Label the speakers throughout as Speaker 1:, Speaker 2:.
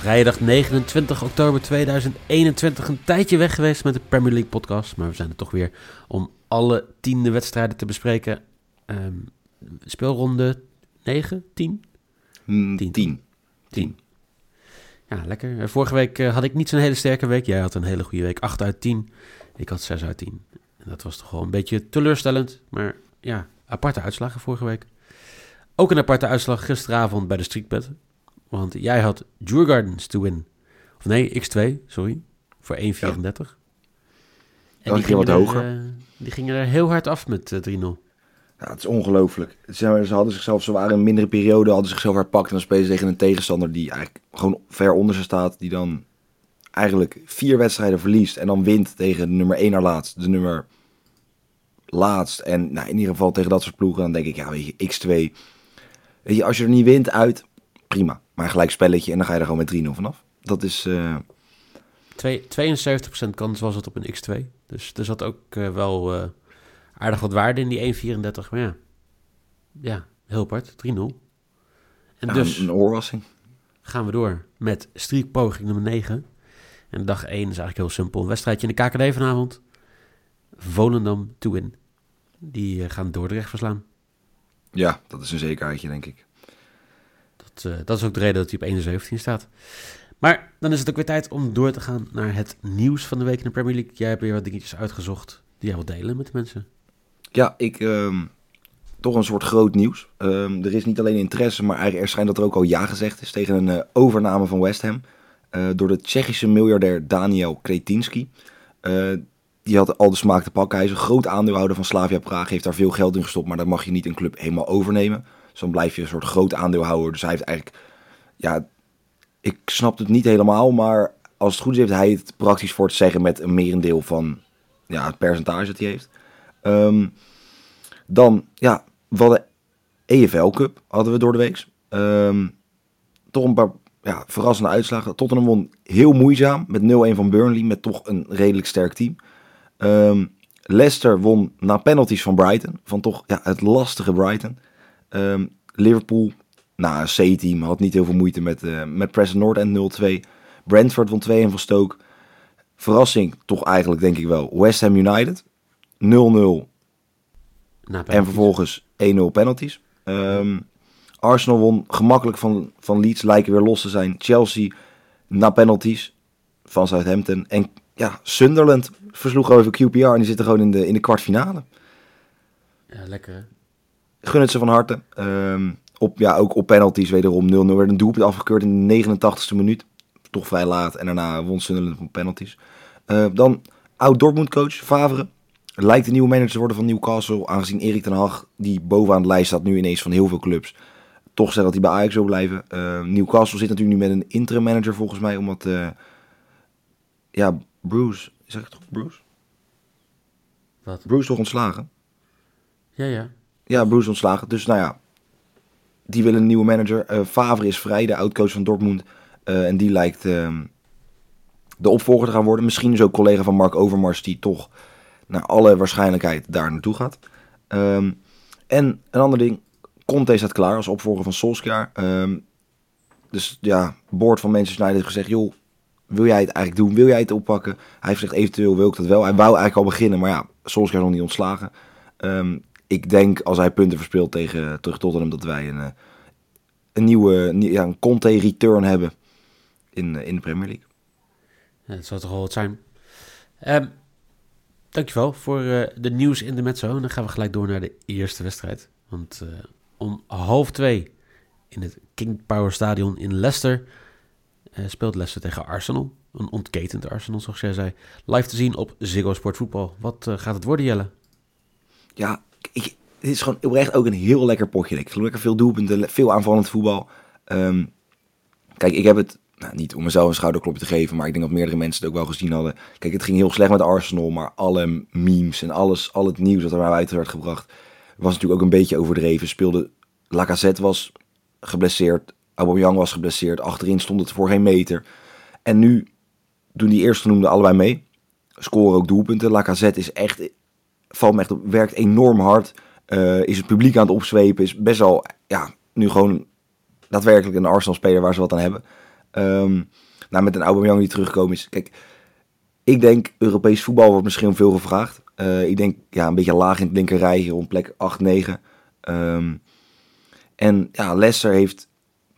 Speaker 1: Vrijdag 29 oktober 2021. Een tijdje weg geweest met de Premier League podcast. Maar we zijn er toch weer om alle tiende wedstrijden te bespreken. Ehm, speelronde 9, 10?
Speaker 2: Hmm,
Speaker 1: Tien.
Speaker 2: Tien.
Speaker 1: 10. Ja, lekker. Eh, Vorige week eh, had ik niet zo'n hele sterke week. Jij had een hele goede week. 8 uit 10. Ik had 6 uit 10. En dat was toch wel een beetje teleurstellend. Maar ja, aparte uitslagen vorige week. Ook een aparte uitslag gisteravond bij de Streetbet. Want jij had Djurgardens to win. Of nee, X2, sorry. Voor 1,34. En die
Speaker 2: ging wat
Speaker 1: gingen er,
Speaker 2: hoger.
Speaker 1: eh, die gingen er heel hard af met eh, 3-0.
Speaker 2: Ja, het is ongelooflijk. Ze, ze hadden zichzelf, ze waren in een mindere periode, hadden zichzelf herpakt. En dan spelen ze tegen een tegenstander die eigenlijk gewoon ver onder ze staat. Die dan eigenlijk vier wedstrijden verliest. En dan wint tegen de nummer 1 naar laatst. De nummer laatst. En nou, in ieder geval tegen dat soort ploegen. Dan denk ik, ja weet je, X2. Weet je, als je er niet wint uit, prima. Maar gelijk spelletje en dan ga je er gewoon met 3-0 vanaf. Dat is, eh,
Speaker 1: Twee- 72% kans was het op een X2. Dus er zat ook eh, wel eh, aardig wat waarde in die 1,34. Maar ja, ja heel apart. 3-0. En
Speaker 2: ja,
Speaker 1: dus
Speaker 2: een oorwassing.
Speaker 1: gaan we door met streakpoging nummer 9. En dag 1 is eigenlijk heel simpel. Een wedstrijdje in de KKD vanavond. Volendam to win. Die eh, gaan Dordrecht verslaan.
Speaker 2: Ja, dat is een zekerheidje, denk ik.
Speaker 1: Dat, eh, dat is ook de reden dat hij op 1,17 staat. Maar dan is het ook weer tijd om door te gaan naar het nieuws van de week in de Premier League. Jij hebt weer wat dingetjes uitgezocht die jij wilt delen met de mensen.
Speaker 2: Ja, ik. ehm, toch een soort groot nieuws. Ehm, er is niet alleen interesse, maar er schijnt dat er ook al ja gezegd is tegen een eh, overname van West Ham. eh, door de Tsjechische miljardair Daniel Kretinski. Die had al de smaak te pakken. Hij is een groot aandeelhouder van Slavia Praag. Heeft daar veel geld in gestopt, maar dan mag je niet een club helemaal overnemen. Dus dan blijf je een soort groot aandeelhouder. Dus hij heeft eigenlijk. Ja, ik snap het niet helemaal, maar als het goed is, heeft hij het praktisch voor te zeggen met een merendeel van ja, het percentage dat hij heeft. Ehm, dan, ja, we hadden EFL Cup, hadden we door de week. Ehm, toch een paar ja, verrassende uitslagen. Tottenham won heel moeizaam met 0-1 van Burnley, met toch een redelijk sterk team. Ehm, Leicester won na penalties van Brighton, van toch ja, het lastige Brighton. Ehm, Liverpool, nou, een C-team, had niet heel veel moeite met, eh met Preston North en 0-2. Brentford won 2-1 van Stoke. Verrassing, toch eigenlijk denk ik wel, West Ham United. 0-0
Speaker 1: Na
Speaker 2: en vervolgens 1-0 penalties. Ehm, Arsenal won gemakkelijk van, van Leeds, lijken weer los te zijn. Chelsea na penalties van Southampton. En ja, Sunderland versloeg over QPR en die zitten gewoon in de, in de kwartfinale.
Speaker 1: Ja, lekker hè?
Speaker 2: Gun het ze van harte. Ehm, op, ja, ook op penalties wederom 0-0. werd een doelpunt afgekeurd in de 89ste minuut. Toch vrij laat. En daarna won Sunderland op penalties. Eh, dan oud-Dortmund-coach Favre. Lijkt de nieuwe manager te worden van Newcastle. Aangezien Erik ten Hag, die bovenaan de lijst staat nu ineens van heel veel clubs. Toch zegt dat hij bij Ajax wil blijven. Eh, Newcastle zit natuurlijk nu met een interim manager volgens mij. Omdat, eh, ja, Bruce, zeg ik het goed? Bruce?
Speaker 1: Wat?
Speaker 2: Bruce toch ontslagen?
Speaker 1: Ja, ja.
Speaker 2: Ja, Bruce ontslagen. Dus nou ja, die willen een nieuwe manager. Eh Favre is vrij, de oud-coach van Dortmund. Eh, en die lijkt ehm, de opvolger te gaan worden. Misschien is ook collega van Mark Overmars die toch naar alle waarschijnlijkheid daar naartoe gaat. Ehm, en een ander ding, Conte staat klaar als opvolger van Solskjaer. Ehm, dus ja, board van Manchester United heeft gezegd, joh, wil jij het eigenlijk doen? Wil jij het oppakken? Hij heeft gezegd, eventueel wil ik dat wel. Hij wou eigenlijk al beginnen, maar ja, Solskjaer is nog niet ontslagen. Ik denk als hij punten verspeelt tegen terug Tottenham dat wij een, eh, een nieuwe nie- ja, een Conte return hebben in, eh, in de Premier League.
Speaker 1: Ja, dat zou toch wel wat zijn. Ehm dankjewel voor eh, de nieuws in de Metzo. En dan gaan we gelijk door naar de eerste wedstrijd. Want om half twee in het King Power Stadion in Leicester. Uh, speelt Leicester tegen Arsenal. Een ontketend Arsenal, zoals jij zei. Live te zien op Ziggo Sport Voetbal. Wat gaat het worden, Jelle?
Speaker 2: Ja, ik, dit is gewoon oprecht ook een heel lekker potje. Ik geloof lekker veel doelpunten, veel aanvallend voetbal. Um, kijk, ik heb het nou, niet om mezelf een schouderklopje te geven, maar ik denk dat meerdere mensen het ook wel gezien hadden. Kijk, het ging heel slecht met Arsenal, maar alle memes en alles, al het nieuws dat er naar buiten werd gebracht, was natuurlijk ook een beetje overdreven. Speelde Lacazette was geblesseerd, Aubameyang was geblesseerd, achterin stond het voor geen meter. En nu doen die eerste genoemde allebei mee. Scoren ook doelpunten. Lacazette is echt, valt me echt op, werkt enorm hard. Uh, is het publiek aan het opzwepen, is best wel, ja, nu gewoon daadwerkelijk een Arsenal-speler waar ze wat aan hebben. Um, nou, met een Aubameyang die terugkomen is. Kijk, ik denk Europees voetbal wordt misschien veel gevraagd. Uh, ik denk ja, een beetje laag in het linker rijtje rond plek 8, 9. Um, en ja, Leicester heeft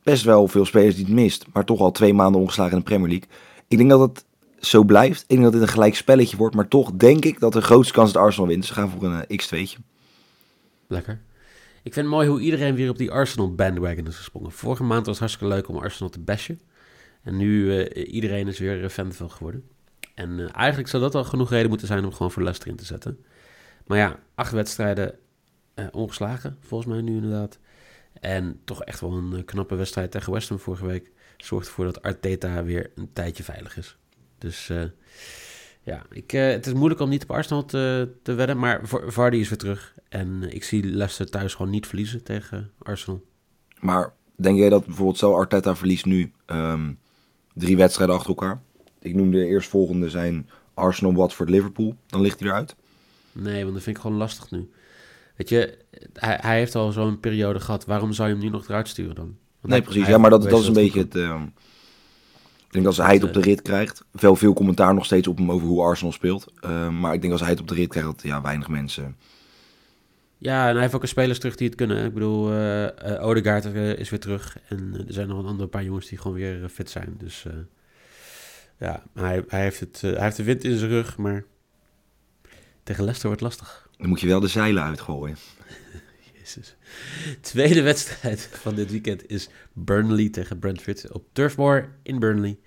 Speaker 2: best wel veel spelers die het mist. Maar toch al twee maanden ongeslagen in de Premier League. Ik denk dat het zo blijft. Ik denk dat dit een gelijk spelletje wordt. Maar toch denk ik dat de grootste kans dat Arsenal wint. Ze gaan voor een uh, x2'tje.
Speaker 1: Lekker. Ik vind het mooi hoe iedereen weer op die Arsenal bandwagon is gesprongen. Vorige maand was het hartstikke leuk om Arsenal te bashen. En nu uh, iedereen is weer fan van geworden. En eigenlijk zou dat al genoeg reden moeten zijn om gewoon voor Leicester in te zetten. Maar ja, acht wedstrijden ongeslagen, volgens mij nu inderdaad. En toch echt wel een knappe wedstrijd tegen West Ham vorige week. Zorgt ervoor dat Arteta weer een tijdje veilig is. Dus ja, ik, het is moeilijk om niet op Arsenal te, te wedden. Maar Vardy is weer terug. En ik zie Leicester thuis gewoon niet verliezen tegen Arsenal.
Speaker 2: Maar denk jij dat bijvoorbeeld zo Arteta verliest nu... Um drie wedstrijden achter elkaar. Ik noemde de eerstvolgende zijn Arsenal, Watford, Liverpool. Dan ligt hij eruit.
Speaker 1: Nee, want dat vind ik gewoon lastig nu. Weet je, hij, hij heeft al zo'n periode gehad. Waarom zou je hem nu nog eruit sturen dan?
Speaker 2: Want nee, precies. Ja, maar dat, dat is een beetje het... Uh, ik denk dat als hij het op de rit krijgt... Wel veel commentaar nog steeds op hem over hoe Arsenal speelt. Uh, maar ik denk als hij het op de rit krijgt... dat ja, weinig mensen...
Speaker 1: Ja, en hij heeft ook een spelers terug die het kunnen. Ik bedoel, uh, uh, Odegaard uh, is weer terug. En er zijn nog een andere paar jongens die gewoon weer fit zijn. Dus ja, hij, hij, heeft het, hij heeft de wind in zijn rug, maar tegen Leicester wordt het lastig.
Speaker 2: Dan moet je wel de zeilen uitgooien.
Speaker 1: Jezus. Tweede wedstrijd van dit weekend is Burnley tegen Brentford op Turf Moor in Burnley.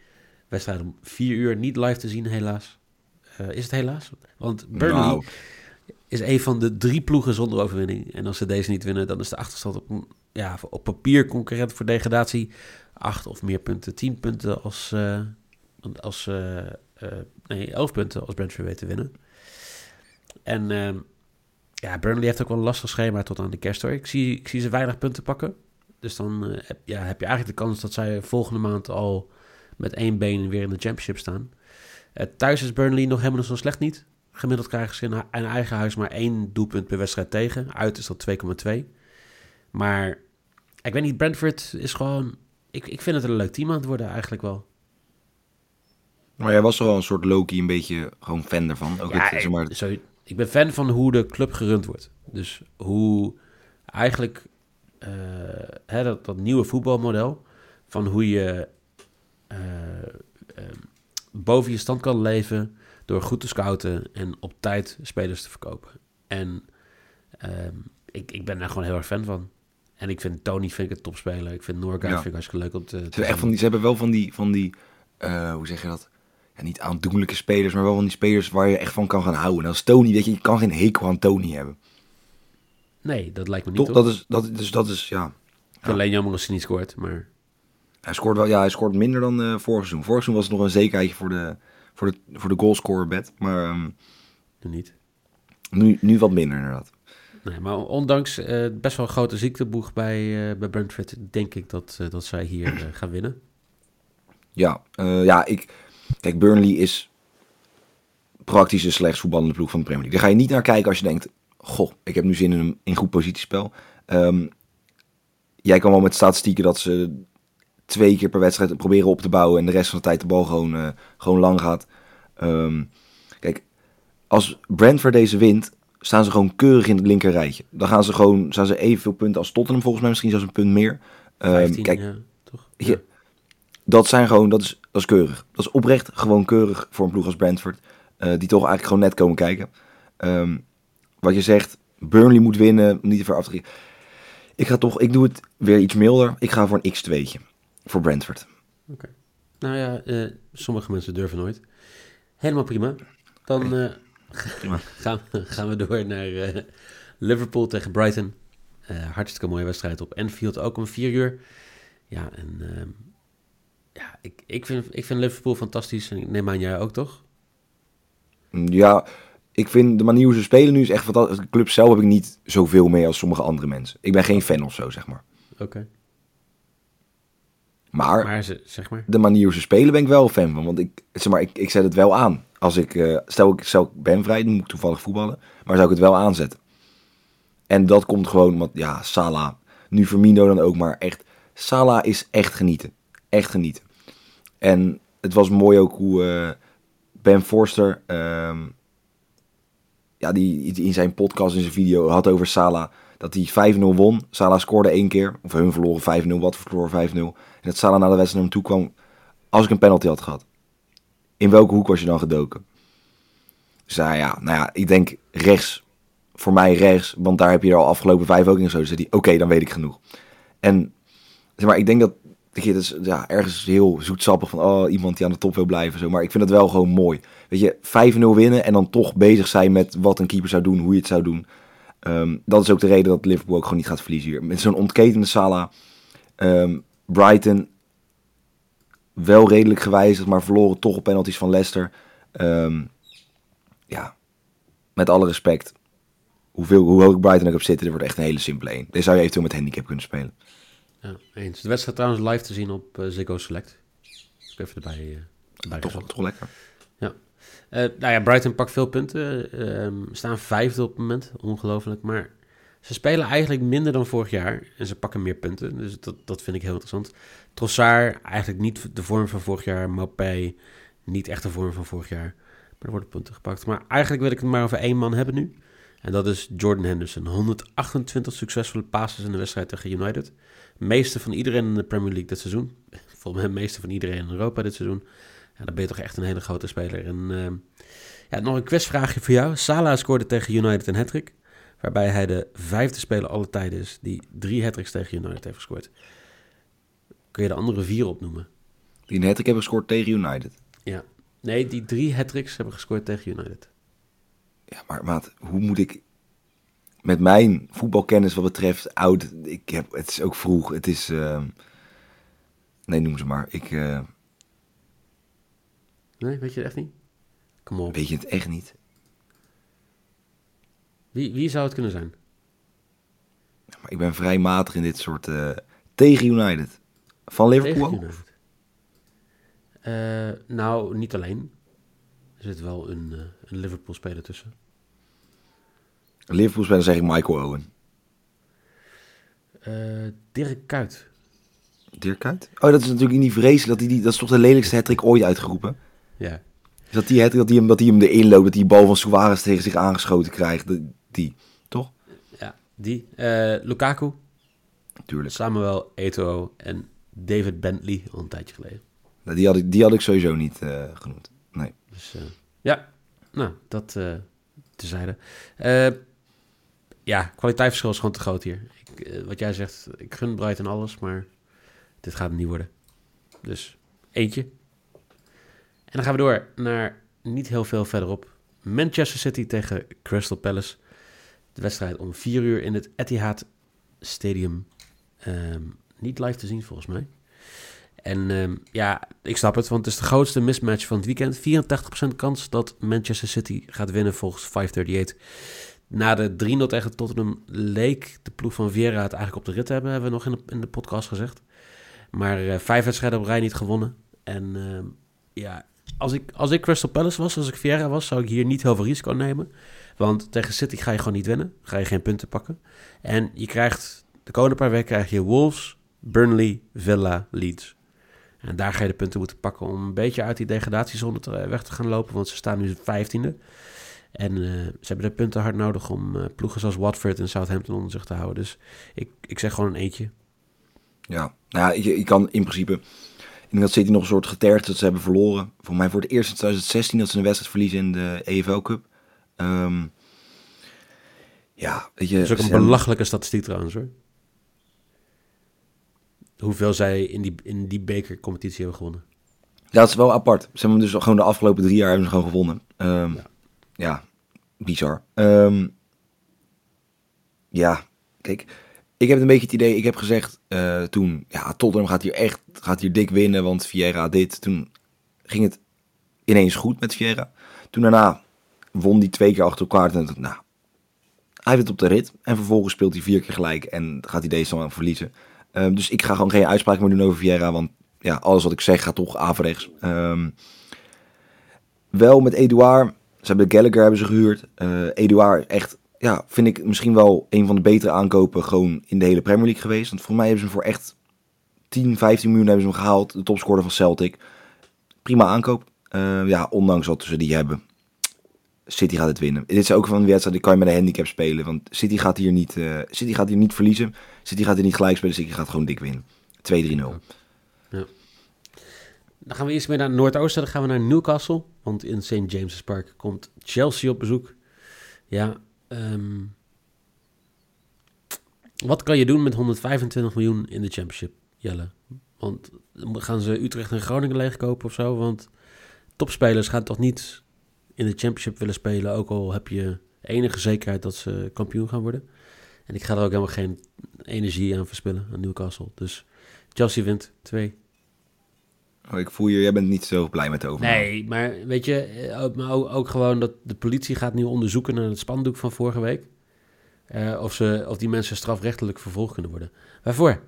Speaker 1: Wedstrijd om vier uur, niet live te zien helaas. is het helaas? Want Burnley... Nou is een van de drie ploegen zonder overwinning. En als ze deze niet winnen, dan is de achterstand op, ja, op papier concurrent voor degradatie. Acht of meer punten, tien punten als, uh, als uh, uh, nee, elf punten als Brentford weet te winnen. En ehm, ja, Burnley heeft ook wel een lastig schema tot aan de kerst hoor. Ik zie, ik zie ze weinig punten pakken. Dus dan heb, ja, heb je eigenlijk de kans dat zij volgende maand al met één been weer in de championship staan. thuis is Burnley nog helemaal zo slecht niet. Gemiddeld krijgen ze in, in eigen huis maar één doelpunt per wedstrijd tegen. Uit is dat 2,2. Maar ik weet niet, Brentford is gewoon... Ik, ik vind het een leuk team aan het worden eigenlijk wel.
Speaker 2: Maar jij was er wel een soort Loki, een beetje gewoon fan ervan. Ook
Speaker 1: ja,
Speaker 2: het, zeg maar...
Speaker 1: ik, ik ben fan van hoe de club gerund wordt. Dus hoe eigenlijk uh, hè, dat, dat nieuwe voetbalmodel... van hoe je uh, uh, boven je stand kan leven door goed te scouten en op tijd spelers te verkopen. En um, ik, ik ben daar gewoon heel erg fan van. En ik vind Tony vind ik een topspeler. Ik vind Norgard ja. vind ik hartstikke leuk om te,
Speaker 2: te ze, echt van die, ze hebben wel van die, van die uh, hoe zeg je dat? Ja, niet aandoenlijke spelers, maar wel van die spelers waar je echt van kan gaan houden. En als Tony, weet je, je kan geen hekel aan Tony hebben.
Speaker 1: Nee, dat lijkt me niet.
Speaker 2: Toch, dat is, dat, dus dat is, ja.
Speaker 1: ja. Alleen jammer als hij niet scoort, maar...
Speaker 2: Hij scoort wel, ja, hij scoort minder dan uh, vorig seizoen. Vorig seizoen was het nog een zekerheidje voor de, voor de, voor de goalscorer bed. Maar um,
Speaker 1: niet.
Speaker 2: Nu, nu wat minder inderdaad.
Speaker 1: Nee, maar ondanks uh, best wel een grote ziekteboeg bij, uh, bij Brentford, denk ik dat, dat zij hier gaan winnen.
Speaker 2: Ja, ja, ik... Kijk, Burnley is praktisch een slechts voetballende ploeg van de Premier League. Daar ga je niet naar kijken als je denkt... Goh, ik heb nu zin in een in goed positiespel. Um, jij kan wel met statistieken dat ze twee keer per wedstrijd proberen op te bouwen en de rest van de tijd de bal gewoon, uh, gewoon lang gaat. Um, kijk, als Brentford deze wint, staan ze gewoon keurig in het linker rijtje. Dan gaan ze gewoon, staan ze evenveel punten als Tottenham volgens mij, misschien zelfs een punt meer.
Speaker 1: Um, 15, kijk, ja, toch? Ja.
Speaker 2: Je, dat zijn gewoon, dat is, dat is keurig. Dat is oprecht gewoon keurig voor een ploeg als Brentford. Uh, die toch eigenlijk gewoon net komen kijken. Um, wat je zegt, Burnley moet winnen, om niet te ver af te Ik ga toch, ik doe het weer iets milder. Ik ga voor een x2'tje. Voor Brentford.
Speaker 1: Nou ja, eh, sommige mensen durven nooit. Helemaal prima. Dan eh,
Speaker 2: Prima.
Speaker 1: gaan, we, gaan we door naar eh, Liverpool tegen Brighton. Eh, hartstikke mooie wedstrijd op Anfield, ook om vier uur. Ja, en ehm, ja, ik, ik, vind, ik vind Liverpool fantastisch. En ik neem aan jij ook, toch?
Speaker 2: Ja, ik vind de manier hoe ze spelen nu is echt fantastisch. De club zelf heb ik niet zoveel mee als sommige andere mensen. Ik ben geen fan of zo, zeg maar.
Speaker 1: Oké.
Speaker 2: Maar,
Speaker 1: Maar ze, zeg maar.
Speaker 2: de manier hoe ze spelen ben ik wel fan van. Want ik, zeg maar, ik, ik zet het wel aan. Als ik, eh, stel ik, stel ik ben vrij, dan moet ik toevallig voetballen. Maar zou ik het wel aanzetten. En dat komt gewoon, want ja, Salah. Nu Firmino dan ook, maar echt. Salah is echt genieten. Echt genieten. En het was mooi ook hoe eh, Ben Forster, ehm, ja, die in zijn podcast, in zijn video had over Salah. Dat hij 5-0 won. Salah scoorde één keer. Of hun verloren 5-0, wat verloren 5-0. En dat Salah na de wedstrijd naar hem toe kwam. Als ik een penalty had gehad. In welke hoek was je dan gedoken? Dus hij, ja, nou ja, ik denk rechts. Voor mij rechts. Want daar heb je er al afgelopen vijf ook in zo. Dus hij, oké, dan weet ik genoeg. En zeg maar, ik denk dat dat is ja, ergens heel zoetsappig van oh, iemand die aan de top wil blijven. Zo. Maar ik vind het wel gewoon mooi. Weet je, 5-0 winnen en dan toch bezig zijn met wat een keeper zou doen, hoe je het zou doen. Ehm, dat is ook de reden dat Liverpool ook gewoon niet gaat verliezen hier. Met zo'n ontketende Salah. ehm, Brighton wel redelijk gewijzigd, maar verloren toch op penalties van Leicester. Ehm, ja, met alle respect. Hoeveel, hoe hoog Brighton ook op zitten, dit wordt echt een hele simpele 1. Deze zou je eventueel met handicap kunnen spelen.
Speaker 1: Ja, eens. De wedstrijd trouwens live te zien op eh, Ziggo Select. Ik even erbij, erbij
Speaker 2: Toch, toch lekker.
Speaker 1: Eh, nou ja, Brighton pakt veel punten. Ehm, staan vijfde op het moment. Ongelooflijk. Maar ze spelen eigenlijk minder dan vorig jaar. En ze pakken meer punten. Dus dat, dat vind ik heel interessant. Trossard, eigenlijk niet de vorm van vorig jaar. Mopé, niet echt de vorm van vorig jaar. Maar er worden punten gepakt. Maar eigenlijk wil ik het maar over één man hebben nu. En dat is Jordan Henderson. 128 succesvolle passes in de wedstrijd tegen United. Meeste van iedereen in de Premier League dit seizoen. Volgens mij meeste van iedereen in Europa dit seizoen. Ja, dan ben je toch echt een hele grote speler. En ehm, ja, nog een quizvraagje voor jou. Salah scoorde tegen United een hattrick. Waarbij hij de vijfde speler alle tijden is die drie hattricks tegen United heeft gescoord. Kun je de andere vier opnoemen?
Speaker 2: Die net ik heb gescoord tegen United.
Speaker 1: Ja. Nee, die drie hattricks hebben gescoord tegen United.
Speaker 2: Ja, maar maat, hoe moet ik met mijn voetbalkennis wat betreft oud, ik heb, het is ook vroeg, het is, ehm, nee noem ze maar, ik eh,
Speaker 1: Nee, weet je het echt niet? Kom op.
Speaker 2: weet je het echt niet.
Speaker 1: Wie, wie zou het kunnen zijn?
Speaker 2: Maar ik ben vrij matig in dit soort, eh, tegen United. Van Liverpool
Speaker 1: Tegen
Speaker 2: ook?
Speaker 1: United. Eh, nou, niet alleen. Er zit wel een, eh, een Liverpool-speler tussen.
Speaker 2: Liverpool speler zeg ik Michael Owen.
Speaker 1: Eh, Dirk Kuyt.
Speaker 2: Dirk Kuyt? Oh, dat is natuurlijk niet vreselijk. Dat, die, die, dat is toch de lelijkste hattrick ooit uitgeroepen.
Speaker 1: Ja.
Speaker 2: Is dat die hattrick, dat hij hem, dat hij hem erin loopt, dat die bal van Suarez tegen zich aangeschoten krijgt. Die, toch?
Speaker 1: ja, die. Eh, Lukaku,
Speaker 2: Tuurlijk.
Speaker 1: Samuel Eto'o en David Bentley al een tijdje geleden.
Speaker 2: Nou, Die had ik, die had ik sowieso niet eh, genoemd. Nee.
Speaker 1: Dus ja, nou, dat eh tezijde. Ja, kwaliteitsverschil is gewoon te groot hier. Ik, eh, wat jij zegt, ik gun Brighton alles, maar dit gaat het niet worden. Dus eentje. En dan gaan we door naar niet heel veel verderop. Manchester City tegen Crystal Palace. De wedstrijd om 4 uur in het Etihad Stadium. Ehm, niet live te zien volgens mij. En ehm, ja, ik snap het, want het is de grootste mismatch van het weekend. 84% kans dat Manchester City gaat winnen volgens 538. Na de 3-0 tegen Tottenham leek de ploeg van Vieira het eigenlijk op de rit te hebben, hebben we nog in de, in de podcast gezegd. Maar eh, vijf wedstrijden op rij niet gewonnen. En ehm, ja, als ik, als ik Crystal Palace was, als ik Vieira was, zou ik hier niet heel veel risico nemen. Want tegen City ga je gewoon niet winnen. Ga je geen punten pakken. En je krijgt, de komende paar weken krijg je Wolves, Burnley, Villa, Leeds. En daar ga je de punten moeten pakken om een beetje uit die degradatiezone te, weg te gaan lopen. Want ze staan nu vijftiende. En eh, ze hebben de punten hard nodig om eh, ploegen zoals Watford en Southampton onder zich te houden. Dus ik, ik zeg gewoon een eentje.
Speaker 2: Ja, nou ja, je, je kan in principe... Ik denk dat City nog een soort getergd dat ze hebben verloren. Voor mij voor het eerst in 2016 dat ze een wedstrijd verliezen in de EFL Cup. Ehm, ja, weet je...
Speaker 1: Dat is ook een
Speaker 2: hebben-
Speaker 1: belachelijke statistiek trouwens hoor. hoeveel zij in die, in die bekercompetitie hebben gewonnen.
Speaker 2: Ja, dat is wel apart. Ze hebben dus gewoon de afgelopen drie jaar hebben ze gewoon gewonnen. Ehm,
Speaker 1: Ja.
Speaker 2: Ja. bizar. Ehm, ja, kijk, ik heb een beetje het idee, ik heb gezegd eh, toen, ja, Tottenham gaat hier echt, gaat hier dik winnen, want Vieira dit. Toen ging het ineens goed met Vieira. Toen daarna won hij twee keer achter elkaar. En nou, hij heeft het op de rit. En vervolgens speelt hij vier keer gelijk en gaat hij deze dan verliezen. Ehm, dus ik ga gewoon geen uitspraak meer doen over Vieira, want ja, alles wat ik zeg gaat toch averechts. Ehm, wel met Eduard. Ze hebben Gallagher hebben ze gehuurd. Eh Eduard echt, ja, vind ik misschien wel een van de betere aankopen gewoon in de hele Premier League geweest. Want volgens mij hebben ze hem voor echt 10, 15 miljoen hebben ze hem gehaald. De topscorer van Celtic. Prima aankoop. Eh, ja, ondanks wat ze die hebben. City gaat het winnen. Dit is ook van een wedstrijd, die kan je met een handicap spelen. Want City gaat hier niet, eh, City gaat hier niet verliezen. City gaat hier niet gelijk spelen. City gaat gewoon dik winnen. 2-3-0.
Speaker 1: Dan gaan we eerst weer naar het Noordoosten. Dan gaan we naar Newcastle. Want in St. James's Park komt Chelsea op bezoek. Ja, ehm, wat kan je doen met 125 miljoen in de Championship, Jelle? Want gaan ze Utrecht en Groningen leegkopen of zo? Want topspelers gaan toch niet in de Championship willen spelen, ook al heb je enige zekerheid dat ze kampioen gaan worden. En ik ga er ook helemaal geen energie aan verspillen aan Newcastle. Dus Chelsea wint 2
Speaker 2: Oh, ik voel je, jij bent niet zo blij met de overname.
Speaker 1: Nee, maar weet je, eh, ook, maar ook, ook gewoon dat de politie gaat nu onderzoeken naar het spandoek van vorige week. Eh, of, ze, of die mensen strafrechtelijk vervolgd kunnen worden. Waarvoor?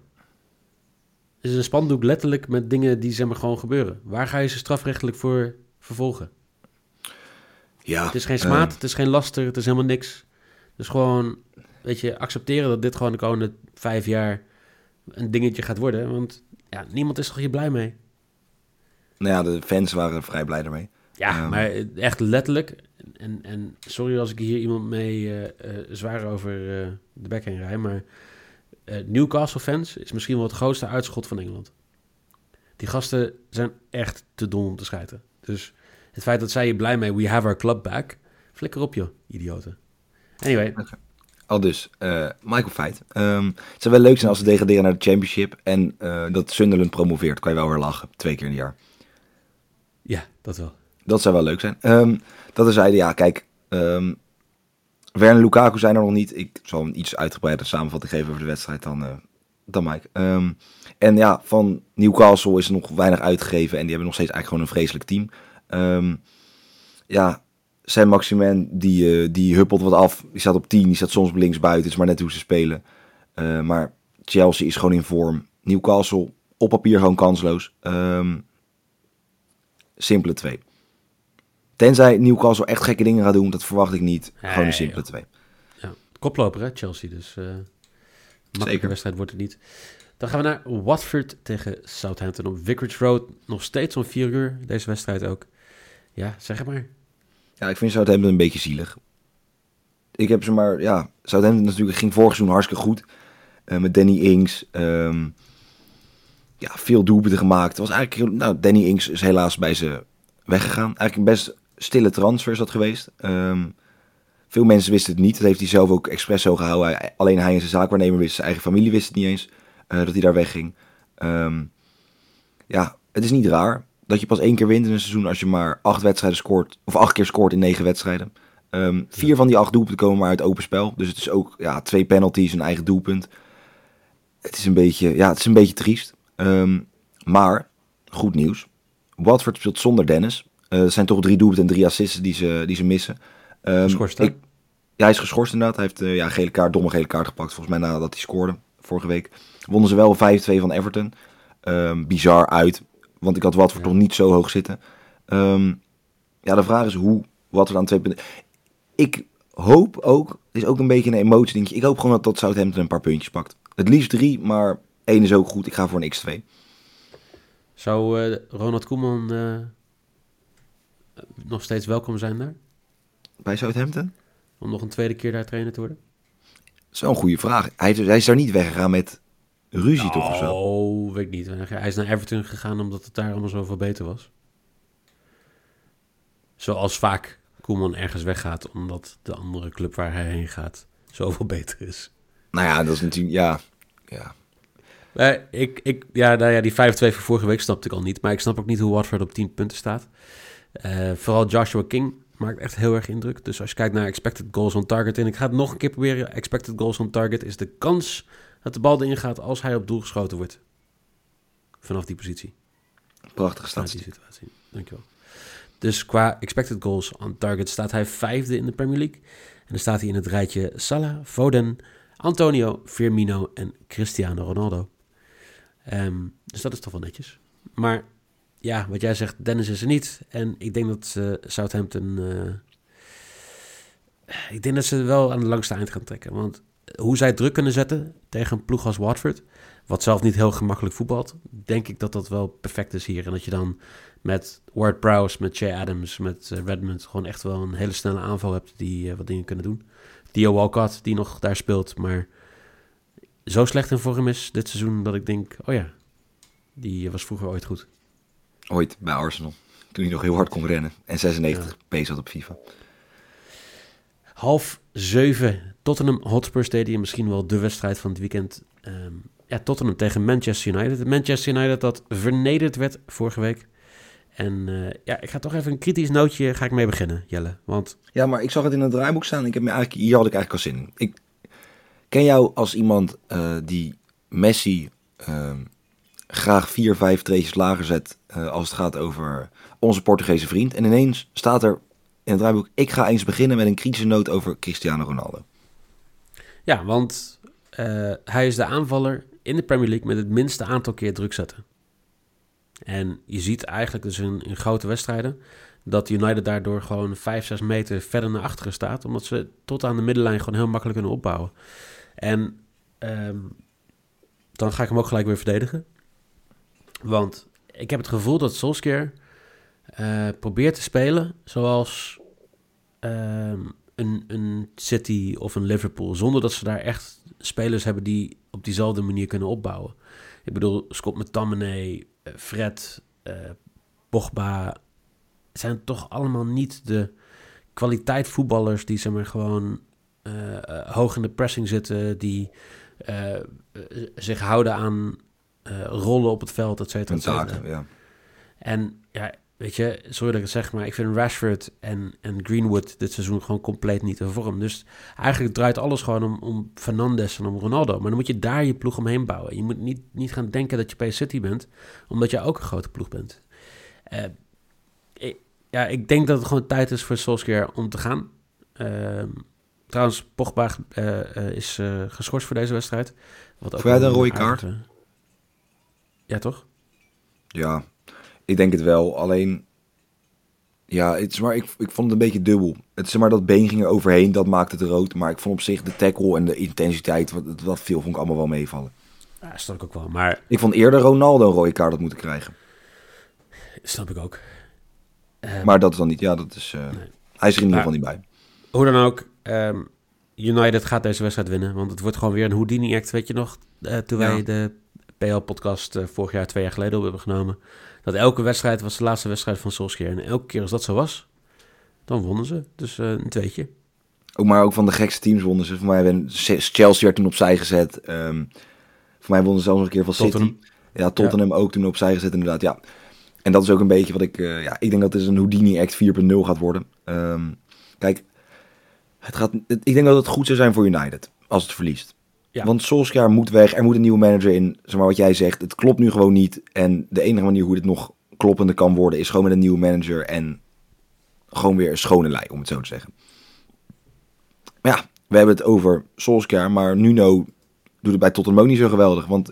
Speaker 1: Is een spandoek letterlijk met dingen die zeg maar gewoon gebeuren. Waar ga je ze strafrechtelijk voor vervolgen?
Speaker 2: Ja,
Speaker 1: Het is geen
Speaker 2: eh,
Speaker 1: smaad, het is geen laster, het is helemaal niks. Dus gewoon, weet je, accepteren dat dit gewoon de komende vijf jaar een dingetje gaat worden. Want ja, niemand is toch hier blij mee?
Speaker 2: Nou ja, de fans waren vrij blij ermee.
Speaker 1: Ja,
Speaker 2: Ehm.
Speaker 1: maar echt letterlijk. En, en sorry als ik hier iemand mee eh, eh, zwaar over eh, de bek heen rij, maar eh, Newcastle fans is misschien wel het grootste uitschot van Engeland. Die gasten zijn echt te dom om te schijten. Dus het feit dat zij hier blij mee, we have our club back, flikker op joh, idioten. Anyway,
Speaker 2: Al dus, eh, Michael Feit. Ehm, het zou wel leuk zijn als ze degraderen naar de Championship en eh, dat Sunderland promoveert. Kan je wel weer lachen, twee keer in een jaar.
Speaker 1: Ja, dat wel.
Speaker 2: Dat zou wel leuk zijn. Ehm, dat is zeiden, ja, kijk. en Lukaku zijn er nog niet. Ik zal een iets uitgebreide samenvatting geven over de wedstrijd dan, eh, dan Mike. Ehm, en ja, van Newcastle is er nog weinig uitgegeven. En die hebben nog steeds eigenlijk gewoon een vreselijk team. Ja, zijn Maximen, die, eh, die huppelt wat af. Die staat op 10, die staat soms links buiten. Het is maar net hoe ze spelen. Eh, maar Chelsea is gewoon in vorm. Newcastle op papier gewoon kansloos. Ehm, simpele 2. Tenzij Newcastle echt gekke dingen gaat doen, dat verwacht ik niet.
Speaker 1: Nee,
Speaker 2: gewoon een simpele
Speaker 1: joh.
Speaker 2: 2.
Speaker 1: Ja, koploper hè, Chelsea. Dus eh makkelijke
Speaker 2: Zeker.
Speaker 1: wedstrijd wordt het niet. Dan gaan we naar Watford tegen Southampton op Vicarage Road. Nog steeds om 4 uur, deze wedstrijd ook. Ja, zeg het maar.
Speaker 2: Ja, ik vind Southampton een beetje zielig. Ik heb ze maar, ja, Southampton natuurlijk ging vorig seizoen hartstikke goed. Eh, met Danny Ings. ehm, ja, veel doelpunten gemaakt. Het was eigenlijk, nou, Danny Ings is helaas bij ze weggegaan. Eigenlijk een best stille transfer is dat geweest. Ehm, veel mensen wisten het niet. Dat heeft hij zelf ook expres zo gehouden. Alleen hij en zijn zaakwaarnemer wisten, zijn eigen familie wist het niet eens. eh, dat hij daar wegging. Ehm, ja, het is niet raar dat je pas één keer wint in een seizoen als je maar acht wedstrijden scoort. Of acht keer scoort in negen wedstrijden. Ehm, vier van die acht doelpunten komen maar uit open spel. Dus het is ook ja, twee penalties, een eigen doelpunt. Het is een beetje, ja, het is een beetje triest. Ehm, maar, goed nieuws. Watford speelt zonder Dennis. Eh, Er zijn toch drie doelpunten en drie assists die ze, die ze missen. Ehm,
Speaker 1: Geschorst,
Speaker 2: ik- ja, hij is geschorst inderdaad. Hij heeft eh, ja, gele kaart, domme gele kaart gepakt. Volgens mij nadat hij scoorde vorige week. Wonnen ze wel 5-2 van Everton. Ehm, bizar uit. Want ik had Watford
Speaker 1: Ja.
Speaker 2: nog niet zo hoog zitten. Ja, de vraag is hoe Watford aan twee punten... Ik hoop ook, het is ook een beetje een emotie dingetje. Ik hoop gewoon dat, dat Southampton een paar puntjes pakt. Het liefst drie, maar één is ook goed. Ik ga voor een x2.
Speaker 1: Zou eh, Ronald Koeman eh, nog steeds welkom zijn daar?
Speaker 2: Bij Southampton?
Speaker 1: Om nog een tweede keer daar trainer te worden?
Speaker 2: Zo'n goede vraag. Hij, is- hij is daar niet weggegaan met ruzie toch of zo?
Speaker 1: Oh, weet ik niet. Hij is naar Everton gegaan omdat het daar allemaal zoveel beter was. Zoals vaak Koeman ergens weggaat omdat de andere club waar hij heen gaat zoveel beter is.
Speaker 2: Nou ja, dat is natuurlijk... Ja, ja.
Speaker 1: Maar ik, ik, ja, nou ja, die 5-2 van vorige week snapte ik al niet. Maar ik snap ook niet hoe Watford op 10 punten staat. Uh, vooral Joshua King maakt echt heel erg indruk. Dus als je kijkt naar expected goals on target... en ik ga het nog een keer proberen. Expected goals on target is de kans dat de bal erin gaat... als hij op doel geschoten wordt. Vanaf die positie.
Speaker 2: Prachtige statistiek.
Speaker 1: die situatie. Dankjewel. Dus qua expected goals on target staat hij vijfde in de Premier League. En dan staat hij in het rijtje Salah, Foden, Antonio, Firmino en Cristiano Ronaldo. Um, dus dat is toch wel netjes. Maar ja, wat jij zegt, Dennis is er niet. En ik denk dat Southampton... Uh, ik denk dat ze wel aan de langste eind gaan trekken. Want hoe zij druk kunnen zetten tegen een ploeg als Watford... wat zelf niet heel gemakkelijk voetbalt... denk ik dat dat wel perfect is hier. En dat je dan met Ward Prowse, met Jay Adams, met uh, Redmond... gewoon echt wel een hele snelle aanval hebt die wat dingen kunnen doen. Theo Walcott, die nog daar speelt, maar zo slecht in vorm is dit seizoen dat ik denk, oh ja, die was vroeger ooit goed.
Speaker 2: Ooit bij Arsenal, toen hij nog heel hard kon rennen en 96 ja. had op FIFA.
Speaker 1: Half zeven, Tottenham Hotspur Stadium, misschien wel de wedstrijd van het weekend. Um, ja, Tottenham tegen Manchester United. Manchester United dat vernederd werd vorige week. En uh, ja, ik ga toch even een kritisch nootje ga ik mee beginnen, Jelle. Want...
Speaker 2: Ja, maar ik zag het in het draaiboek staan. Ik heb me eigenlijk, hier had ik eigenlijk al zin in. Ik ken jou als iemand uh, die Messi uh, graag vier, vijf treetjes lager zet uh, als het gaat over onze Portugese vriend. En ineens staat er in het draaiboek, ik ga eens beginnen met een kritische noot over Cristiano Ronaldo.
Speaker 1: Ja, want hij is de aanvaller in de Premier League met het minste aantal keer druk zetten. En je ziet eigenlijk dus in, in grote wedstrijden dat United daardoor gewoon 5, 6 meter verder naar achteren staat. Omdat ze tot aan de middenlijn gewoon heel makkelijk kunnen opbouwen. En um, dan ga ik hem ook gelijk weer verdedigen. Want ik heb het gevoel dat Solskjaer uh, probeert te spelen zoals um, een, een City of een Liverpool. Zonder dat ze daar echt spelers hebben die op diezelfde manier kunnen opbouwen. Ik bedoel, Scott McTominay, eh, Fred, uh, Pogba... zijn toch allemaal niet de kwaliteit voetballers die ze maar gewoon hoog in de pressing zitten, die uh, zich houden aan rollen op het veld, et cetera.
Speaker 2: ja.
Speaker 1: En ja, weet je, sorry dat ik het zeg, maar ik vind Rashford en, en Greenwood dit seizoen gewoon compleet niet in vorm. Dus eigenlijk draait alles gewoon om, om Fernandes en om Ronaldo. Maar dan moet je daar je ploeg omheen bouwen. Je moet niet, niet gaan denken dat je bij City bent, omdat je ook een grote ploeg bent. Uh, ik, ja, ik denk dat het gewoon tijd is voor Solskjaer om te gaan. Uh, trouwens, Pogba uh, is geschorst voor deze wedstrijd.
Speaker 2: Wat ook een rode kaart?
Speaker 1: ja, toch?
Speaker 2: Ja, ik denk het wel. Alleen, ja, het is maar, ik, ik vond het een beetje dubbel. Het is maar dat been ging er overheen, dat maakte het rood. Maar ik vond op zich de tackle en de intensiteit, wat, wat veel vond ik allemaal wel meevallen.
Speaker 1: Ja, snap ik ook wel. Maar...
Speaker 2: Ik vond eerder Ronaldo een rode kaart had moeten krijgen.
Speaker 1: Snap ik ook.
Speaker 2: Um, maar dat is dan niet, ja, dat is, uh, nee. hij is er in ieder geval niet bij.
Speaker 1: Hoe dan ook, um, United gaat deze wedstrijd winnen. Want het wordt gewoon weer een Houdini-act, weet je nog? Uh, toen ja. wij de PL-podcast uh, vorig jaar, twee jaar geleden op hebben genomen. Dat elke wedstrijd was de laatste wedstrijd van Solskjaer. En elke keer als dat zo was, dan wonnen ze. Dus uh, een tweetje.
Speaker 2: Ook maar ook van de gekste teams wonnen ze. Voor mij ben Chelsea werd toen opzij gezet. Um, voor mij wonnen ze zelfs nog een keer van Tottenham. City. Ja, Tottenham ja. ook toen opzij gezet inderdaad. Ja. En dat is ook een beetje wat ik... Ja, ik denk dat het een Houdini-act 4.0 gaat worden. Um, kijk, het gaat, het, ik denk dat het goed zou zijn voor United als het verliest. Ja. Want Solskjaer moet weg, er moet een nieuwe manager in. Zeg maar wat jij zegt, het klopt nu gewoon niet. En de enige manier hoe dit nog kloppender kan worden... is gewoon met een nieuwe manager en gewoon weer een schone lei, om het zo te zeggen. Maar ja, we hebben het over Solskjaer, maar Nuno doet het bij Tottenham ook niet zo geweldig. Want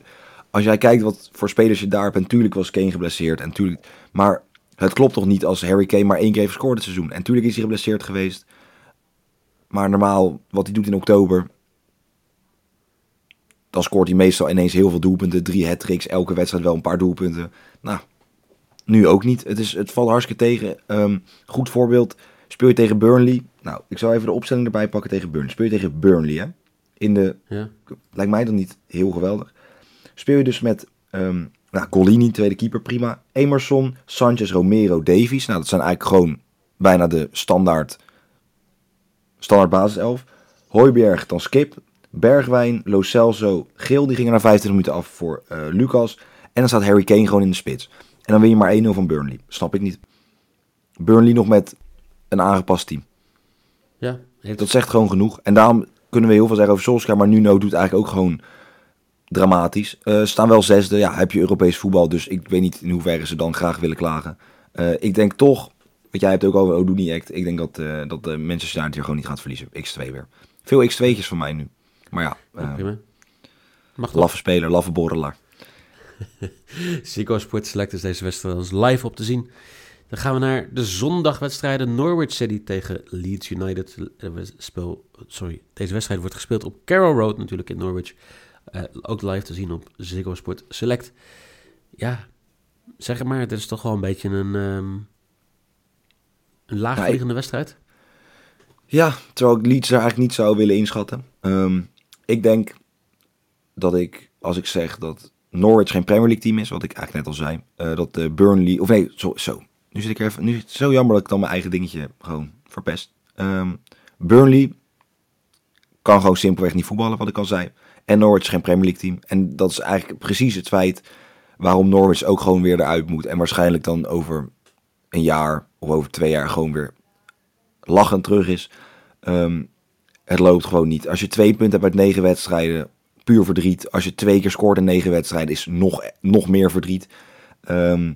Speaker 2: als jij kijkt wat voor spelers je daar hebt... en natuurlijk was Kane geblesseerd, en tuurlijk, maar het klopt toch niet als Harry Kane maar één keer heeft gescoord het seizoen. En natuurlijk is hij geblesseerd geweest... Maar normaal, wat hij doet in oktober, dan scoort hij meestal ineens heel veel doelpunten. Drie hat elke wedstrijd wel een paar doelpunten. Nou, nu ook niet. Het, is, het valt hartstikke tegen. Um, goed voorbeeld, speel je tegen Burnley. Nou, ik zal even de opstelling erbij pakken tegen Burnley. Speel je tegen Burnley, hè? In de, ja. lijkt mij dan niet heel geweldig. Speel je dus met um, nou, Golini, tweede keeper, prima. Emerson, Sanchez, Romero, Davies. Nou, dat zijn eigenlijk gewoon bijna de standaard, standaard basiself. Hooiberg, dan Skip, Bergwijn, Lo Celso, Geel, die gingen na 25 minuten af voor eh, Lucas. En dan staat Harry Kane gewoon in de spits. En dan win je maar 1-0 van Burnley. Snap ik niet. Burnley nog met een aangepast team.
Speaker 1: Ja, heeft
Speaker 2: Dat zegt gewoon genoeg. En daarom kunnen we heel veel zeggen over Solskjaer. Maar Nuno doet eigenlijk ook gewoon dramatisch. Eh, ze staan wel zesde. Ja, heb je Europees voetbal. Dus ik weet niet in hoeverre ze dan graag willen klagen. Eh, ik denk toch... Want jij hebt ook over Oduni Act. Ik denk dat, eh dat de Manchester United gewoon niet gaat verliezen. X2 weer. Veel X2'tjes van mij nu. Maar ja, eh,
Speaker 1: prima. Mag
Speaker 2: laffe speler, laffe borrelaar.
Speaker 1: Zico Sport Select is deze wedstrijd live op te zien. Dan gaan we naar de zondagwedstrijden. Norwich City tegen Leeds United. Eh, Speel, sorry, deze wedstrijd wordt gespeeld op Carroll Road natuurlijk in Norwich. Eh, ook live te zien op Ziggo Sport Select. Ja, zeg maar. Het is toch wel een beetje een, ehm een laagvliegende wedstrijd.
Speaker 2: Ja, terwijl ik Leeds er eigenlijk niet zou willen inschatten. Ehm, ik denk dat ik, als ik zeg dat Norwich geen Premier League team is, wat ik eigenlijk net al zei, eh, dat de Burnley, of nee, zo, zo. Nu zit ik er even, nu is het zo jammer dat ik dan mijn eigen dingetje gewoon verpest. Ehm, Burnley kan gewoon simpelweg niet voetballen, wat ik al zei. En Norwich is geen Premier League team. En dat is eigenlijk precies het feit waarom Norwich ook gewoon weer eruit moet. En waarschijnlijk dan over een jaar of over twee jaar gewoon weer lachend terug is. Ehm, het loopt gewoon niet. Als je twee punten hebt uit negen wedstrijden, puur verdriet. Als je twee keer scoort in negen wedstrijden, is nog, nog meer verdriet. Ehm,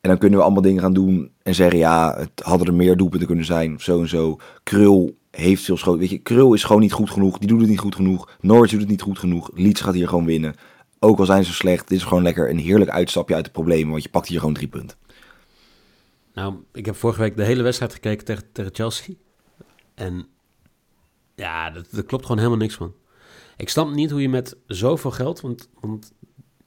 Speaker 2: en dan kunnen we allemaal dingen gaan doen en zeggen, ja, het hadden er meer doelpunten kunnen zijn, zo en zo. Krul heeft veel schoten. Weet je, Krul is gewoon niet goed genoeg. Die doet het niet goed genoeg. Norwich doet het niet goed genoeg. Leeds gaat hier gewoon winnen. Ook al zijn ze slecht, dit is gewoon lekker een heerlijk uitstapje uit de problemen, want je pakt hier gewoon drie punten.
Speaker 1: Nou, ik heb vorige week de hele wedstrijd gekeken tegen, tegen Chelsea. En ja, dat, klopt gewoon helemaal niks van. Ik snap niet hoe je met zoveel geld, want, want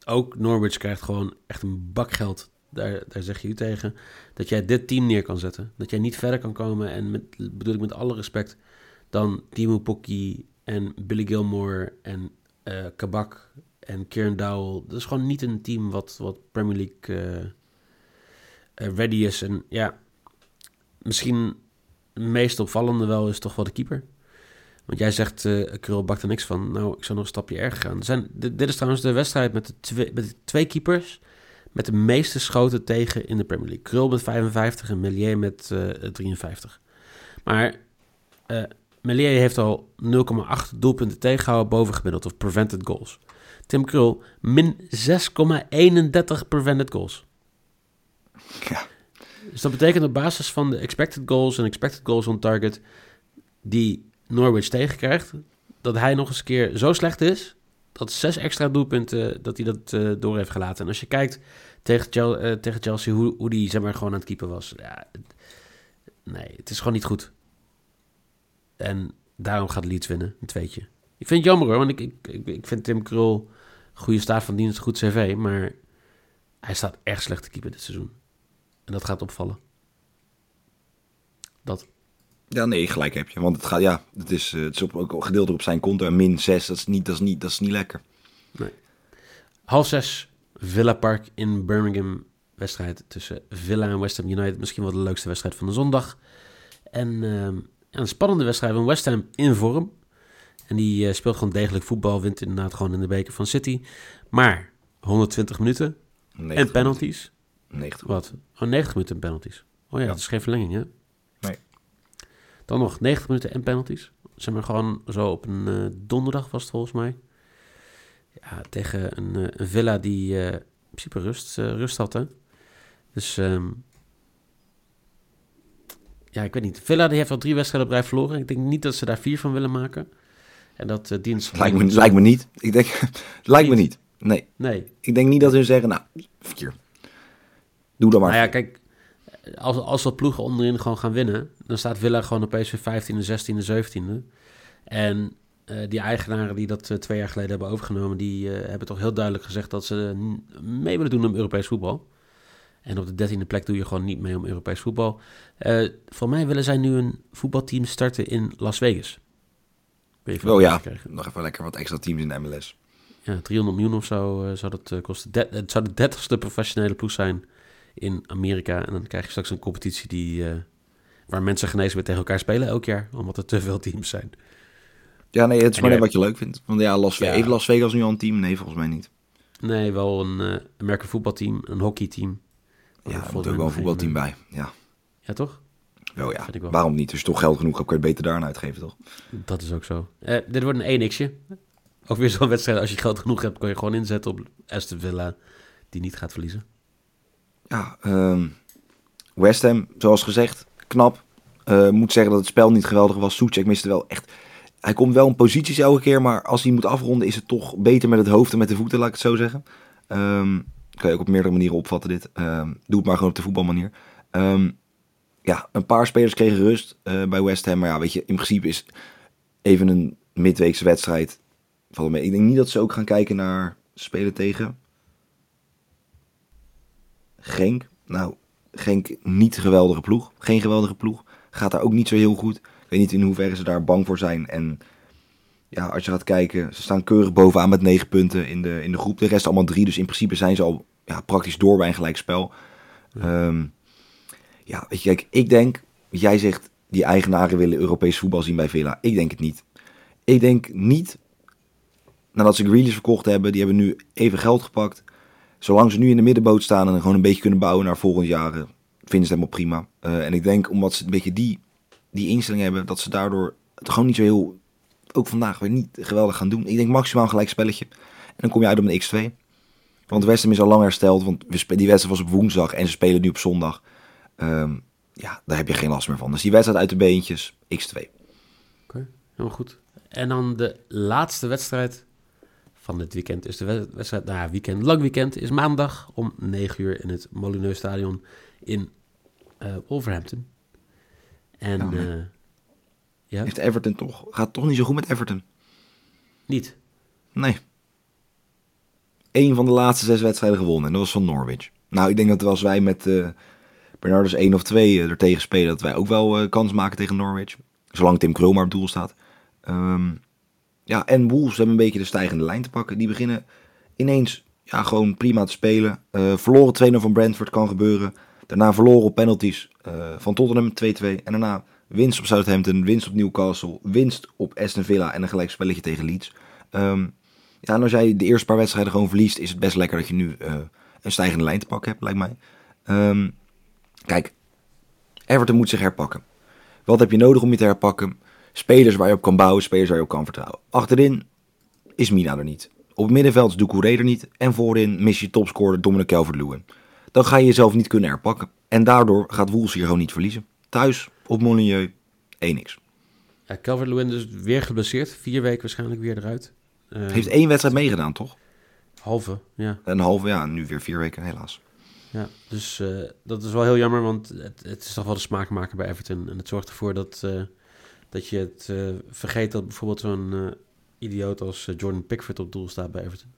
Speaker 1: ook Norwich krijgt gewoon echt een bak geld. Daar, daar zeg je u tegen. Dat jij dit team neer kan zetten. Dat jij niet verder kan komen. En met, bedoel ik met alle respect. Dan Timo Pukki en Billy Gilmore en eh, Kabak en Kieran Dowell. Dat is gewoon niet een team wat, wat Premier League eh, ready is. En ja, misschien het meest opvallende wel is toch wel de keeper. Want jij zegt, eh Krul bakt er niks van. Nou, ik zou nog een stapje erger gaan. Zijn, dit, is trouwens de wedstrijd met de, twee, met twee keepers... met de meeste schoten tegen in de Premier League. Krul met 55 en Melier met eh 53. Maar eh Melier heeft al 0,8 doelpunten tegengehouden boven gemiddeld... of prevented goals. Tim Krul min 6,31 prevented goals.
Speaker 2: Ja.
Speaker 1: Dus dat betekent op basis van de expected goals en expected goals on target die Norwich tegenkrijgt, dat hij nog eens een keer zo slecht is dat zes extra doelpunten dat hij dat eh, door heeft gelaten. En als je kijkt tegen, Chel- eh, tegen Chelsea hoe, hoe die zeg maar gewoon aan het keeper was, ja, nee, het is gewoon niet goed. En daarom gaat Leeds winnen, een tweetje. Ik vind het jammer hoor, want ik, ik, ik, vind Tim Krul goede staat van dienst, goed cv, maar hij staat erg slecht te keeper dit seizoen. En dat gaat opvallen. Dat.
Speaker 2: Ja, nee, gelijk heb je. Want het gaat, ja, het is, eh, het is op, ook gedeeltelijk op zijn konto. En min 6, dat is niet, dat is niet, dat is niet lekker.
Speaker 1: Half zes, Villa Park in Birmingham. Wedstrijd tussen Villa en West Ham United. Misschien wel de leukste wedstrijd van de zondag. En ehm, een spannende wedstrijd van West Ham in vorm. En die eh, speelt gewoon degelijk voetbal. Wint inderdaad gewoon in de beker van City. Maar 120 minuten
Speaker 2: 90
Speaker 1: en penalties.
Speaker 2: Minuten. 90
Speaker 1: Wat? Oh, 90 minuten en penalties. Oh ja,
Speaker 2: Ja.
Speaker 1: dat is geen verlenging, hè?
Speaker 2: Nee.
Speaker 1: Dan nog 90 minuten en penalties. Zeg maar gewoon zo op een eh, donderdag was het volgens mij. Ja, tegen een, eh, een Villa die eh, in principe rust, rust had, hè? Dus, ehm, ja, ik weet niet. Villa die heeft al drie wedstrijden op rij verloren. Ik denk niet dat ze daar vier van willen maken. En dat uh, dienst...
Speaker 2: Lijkt me, lijkt me niet. Ik denk, lijkt me niet. Nee,
Speaker 1: Nee.
Speaker 2: ik denk niet dat hun zeggen, nou, vier. Doe dan maar.
Speaker 1: Nou ja, kijk, als, als dat ploegen onderin gewoon gaan winnen, dan staat Villa gewoon opeens weer 15e, 16e, 17e. En eh, die eigenaren die dat eh, twee jaar geleden hebben overgenomen, die eh, hebben toch heel duidelijk gezegd dat ze mee willen doen om Europees voetbal. En op de dertiende plek doe je gewoon niet mee om Europees voetbal. Voor mij willen zij nu een voetbalteam starten in Las Vegas.
Speaker 2: Oh ja, nog even lekker wat extra teams in de MLS.
Speaker 1: Ja, 300 miljoen of zo zou dat kosten. De- het zou de dertigste professionele ploeg zijn in Amerika. En dan krijg je straks een competitie die, eh, waar mensen genezen weer tegen elkaar spelen elk jaar. Omdat er te veel teams zijn.
Speaker 2: Ja, nee, het is maar net wat je leuk vindt. Want ja, Las,
Speaker 1: Ja.
Speaker 2: Vegas nu al een team? Nee, volgens mij niet.
Speaker 1: Nee, wel een uh, American voetbalteam, een hockeyteam.
Speaker 2: Ja, er
Speaker 1: Volgens
Speaker 2: moet ook wel een voetbalteam bij. Ja,
Speaker 1: Ja, toch?
Speaker 2: wel ja.
Speaker 1: Wel.
Speaker 2: Waarom niet? Als je toch geld genoeg hebt, kun je het beter daaraan uitgeven, toch?
Speaker 1: Dat is ook zo. Eh, dit wordt een 1x'je. Ook weer zo'n wedstrijd. Als je geld genoeg hebt, kun je gewoon inzetten op Aston Villa, die niet gaat verliezen.
Speaker 2: Ja, ehm, West Ham, zoals gezegd, knap. Eh, moet zeggen dat het spel niet geweldig was. Soetjek miste wel echt... Hij komt wel in posities elke keer, maar als hij moet afronden is het toch beter met het hoofd en met de voeten, laat ik het zo zeggen. Ehm, kan je ook op meerdere manieren opvatten dit. Ehm, doe het maar gewoon op de voetbalmanier. Ja, een paar spelers kregen rust eh, bij West Ham. Maar ja, weet je, in principe is even een midweekse wedstrijd. Valt mee. Ik denk niet dat ze ook gaan kijken naar spelen tegen Genk. Nou, Genk niet geweldige ploeg. Geen geweldige ploeg. Gaat daar ook niet zo heel goed. Ik weet niet in hoeverre ze daar bang voor zijn. En ja, als je gaat kijken, ze staan keurig bovenaan met negen punten in de, in de groep. De rest allemaal drie. Dus in principe zijn ze al ja, praktisch door bij een gelijkspel. Ehm ja, weet je, kijk, ik denk, jij zegt, die eigenaren willen Europees voetbal zien bij Villa. Ik denk het niet. Ik denk niet, nadat ze Grealish verkocht hebben, die hebben nu even geld gepakt. Zolang ze nu in de middenboot staan en gewoon een beetje kunnen bouwen naar volgend jaar, eh, vinden ze het helemaal prima. Eh, en ik denk, omdat ze een beetje die, die instelling hebben, dat ze daardoor het gewoon niet zo heel, ook vandaag weer niet geweldig gaan doen. Ik denk maximaal gelijk spelletje. En dan kom je uit op een X2. Want West Ham is al lang hersteld, want die wedstrijd was op woensdag en ze spelen nu op zondag. Ehm, ja, daar heb je geen last meer van. Dus die wedstrijd uit de beentjes, X2.
Speaker 1: Oké, helemaal goed. En dan de laatste wedstrijd van dit weekend is de wed- wedstrijd, nou ja, weekend, lang weekend, is maandag om 9 uur in het Molineux Stadion in eh, Wolverhampton. En
Speaker 2: Ja, maar-
Speaker 1: eh, ja,
Speaker 2: Heeft Everton toch, gaat toch niet zo goed met Everton?
Speaker 1: niet.
Speaker 2: Nee. Eén van de laatste zes wedstrijden gewonnen. En dat was van Norwich. Nou, ik denk dat als wij met eh Bernardus 1 of 2 er tegen spelen, dat wij ook wel kans maken tegen Norwich. Zolang Tim Krul maar op doel staat. Ehm, ja, en Wolves hebben een beetje de stijgende lijn te pakken. Die beginnen ineens ja, gewoon prima te spelen. Eh, verloren 2-0 van Brentford, kan gebeuren. Daarna verloren op penalties eh, van Tottenham 2-2. En daarna winst op Southampton, winst op Newcastle, winst op Aston Villa en een gelijk spelletje tegen Leeds. Ehm, ja, en als jij de eerste paar wedstrijden gewoon verliest, is het best lekker dat je nu eh, een stijgende lijn te pakken hebt, lijkt mij. Ehm, kijk, Everton moet zich herpakken. Wat heb je nodig om je te herpakken? Spelers waar je op kan bouwen, spelers waar je op kan vertrouwen. Achterin is Mina er niet. Op het middenveld is Doucouré er niet. En voorin mis je topscorer Dominic Calvert-Lewin. Dan ga je jezelf niet kunnen herpakken. En daardoor gaat Wolves hier gewoon niet verliezen. Thuis, op Molineux, 1x.
Speaker 1: Ja, Calvert-Lewin dus weer geblesseerd. Vier weken waarschijnlijk weer eruit. Eh,
Speaker 2: Heeft één wedstrijd meegedaan, toch?
Speaker 1: halve, ja.
Speaker 2: Een halve, ja, nu weer vier weken, helaas.
Speaker 1: Ja, dus eh, dat is wel heel jammer, want het, het is toch wel de smaakmaker bij Everton. En het zorgt ervoor dat, eh, dat je het eh, vergeet dat bijvoorbeeld zo'n eh, idioot als eh, Jordan Pickford op doel staat bij Everton.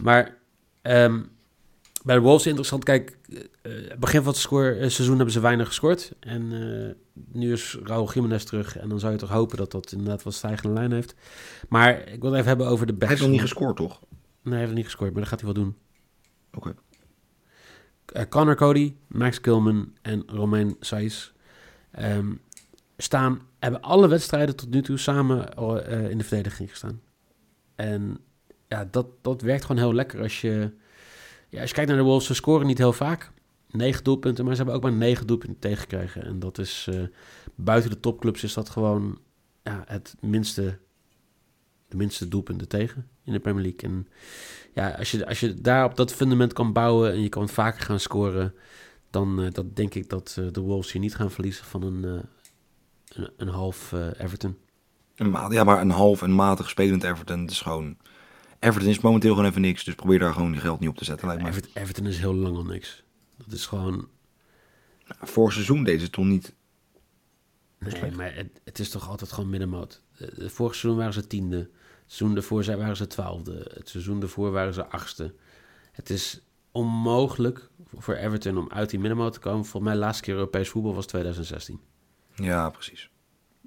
Speaker 1: Maar ehm, bij de Wolves interessant, kijk, eh, begin van het score, seizoen hebben ze weinig gescoord. En nu is Raúl Jiménez terug en dan zou je toch hopen dat dat inderdaad wat stijgende lijn heeft. Maar ik wil het even hebben over de
Speaker 2: Hij
Speaker 1: backs.
Speaker 2: heeft nog niet gescoord, toch?
Speaker 1: Nee, hij heeft nog niet gescoord, maar dat gaat hij wel doen.
Speaker 2: Oké.
Speaker 1: Eh, Connor Cody, Max Kilman en Romain Saiz ehm, staan, hebben alle wedstrijden tot nu toe samen eh, in de verdediging gestaan. En ja, dat, dat werkt gewoon heel lekker als je, ja, als je kijkt naar de Wolves, ze scoren niet heel vaak. Negen doelpunten, maar ze hebben ook maar negen doelpunten tegengekregen. En dat is, eh, buiten de topclubs is dat gewoon ja, het minste, de minste doelpunten tegen in de Premier League. En ja, als je, als je daar op dat fundament kan bouwen en je kan vaker gaan scoren, dan eh, dat denk ik dat eh, de Wolves hier niet gaan verliezen van een, eh, een, een half eh, Everton.
Speaker 2: Een maat, ja, maar een half en matig spelend Everton. Het is gewoon... Everton is momenteel gewoon even niks. Dus probeer daar gewoon je geld niet op te zetten, lijkt me.
Speaker 1: Everton, is heel lang al niks. Dat is gewoon.
Speaker 2: Vorig seizoen deze toch niet...
Speaker 1: Nee, maar het, het is toch altijd gewoon middenmoot. De vorig seizoen waren ze tiende. Het seizoen daarvoor zijn- waren ze twaalfde. Het seizoen daarvoor waren ze achtste. Het is onmogelijk voor Everton om uit die middenmoot te komen. Volgens mij de laatste keer Europees voetbal was 2016.
Speaker 2: Ja, precies.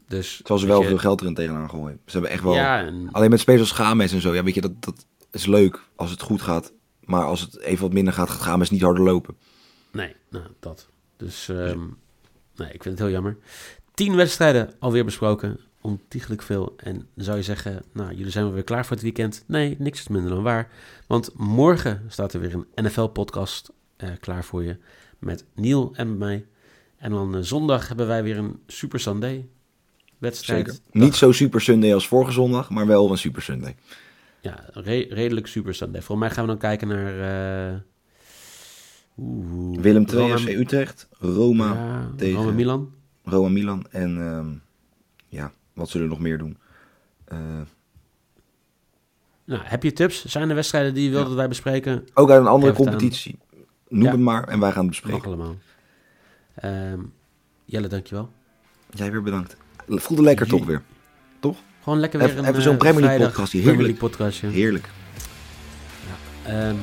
Speaker 1: Dus
Speaker 2: Terwijl ze wel
Speaker 1: je-
Speaker 2: veel geld erin tegenaan gooien. Ze hebben echt wel...
Speaker 1: Ja, en
Speaker 2: Alleen met spelers als Games en zo. Ja, weet je, dat, dat is leuk als het goed gaat. Maar als het even wat minder gaat, gaat Games niet harder lopen.
Speaker 1: Nee, nou, dat. Dus ehm, nee, ik vind het heel jammer. Tien wedstrijden alweer besproken. ontiegelijk veel. En zou je zeggen, nou, jullie zijn wel weer klaar voor het weekend. Nee, niks is minder dan waar. Want morgen staat er weer een NFL-podcast uh, klaar voor je. Met Neil en met mij. En dan uh, zondag hebben wij weer een Super Sunday wedstrijd.
Speaker 2: Zeker. Niet zo Super Sunday als vorige zondag, maar wel een Super Sunday.
Speaker 1: Ja, re redelijk Super Sunday. Volgens mij gaan we dan kijken naar... Uh,
Speaker 2: oeh, Willem II, FC Utrecht, Roma
Speaker 1: ja,
Speaker 2: tegen...
Speaker 1: Roma Milan.
Speaker 2: Roma Milan. En um, ja, wat zullen we nog meer doen? Uh,
Speaker 1: nou, heb je tips? Zijn er wedstrijden die je wilt ja. dat wij bespreken?
Speaker 2: Ook uit een andere competitie. Noem ja. het maar en wij gaan het bespreken.
Speaker 1: Mag allemaal. Um, Jelle, dankjewel.
Speaker 2: Jij weer bedankt. Voelde lekker toch weer. Toch?
Speaker 1: Gewoon lekker weer
Speaker 2: even,
Speaker 1: een
Speaker 2: even zo'n Premier League podcastje. Heerlijk.
Speaker 1: podcastje.
Speaker 2: Heerlijk.
Speaker 1: Ja. Um,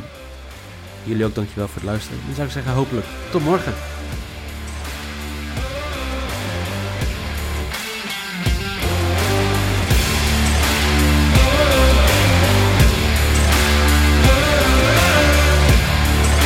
Speaker 1: jullie ook dankjewel voor het luisteren. Dan zou ik zeggen hopelijk tot morgen.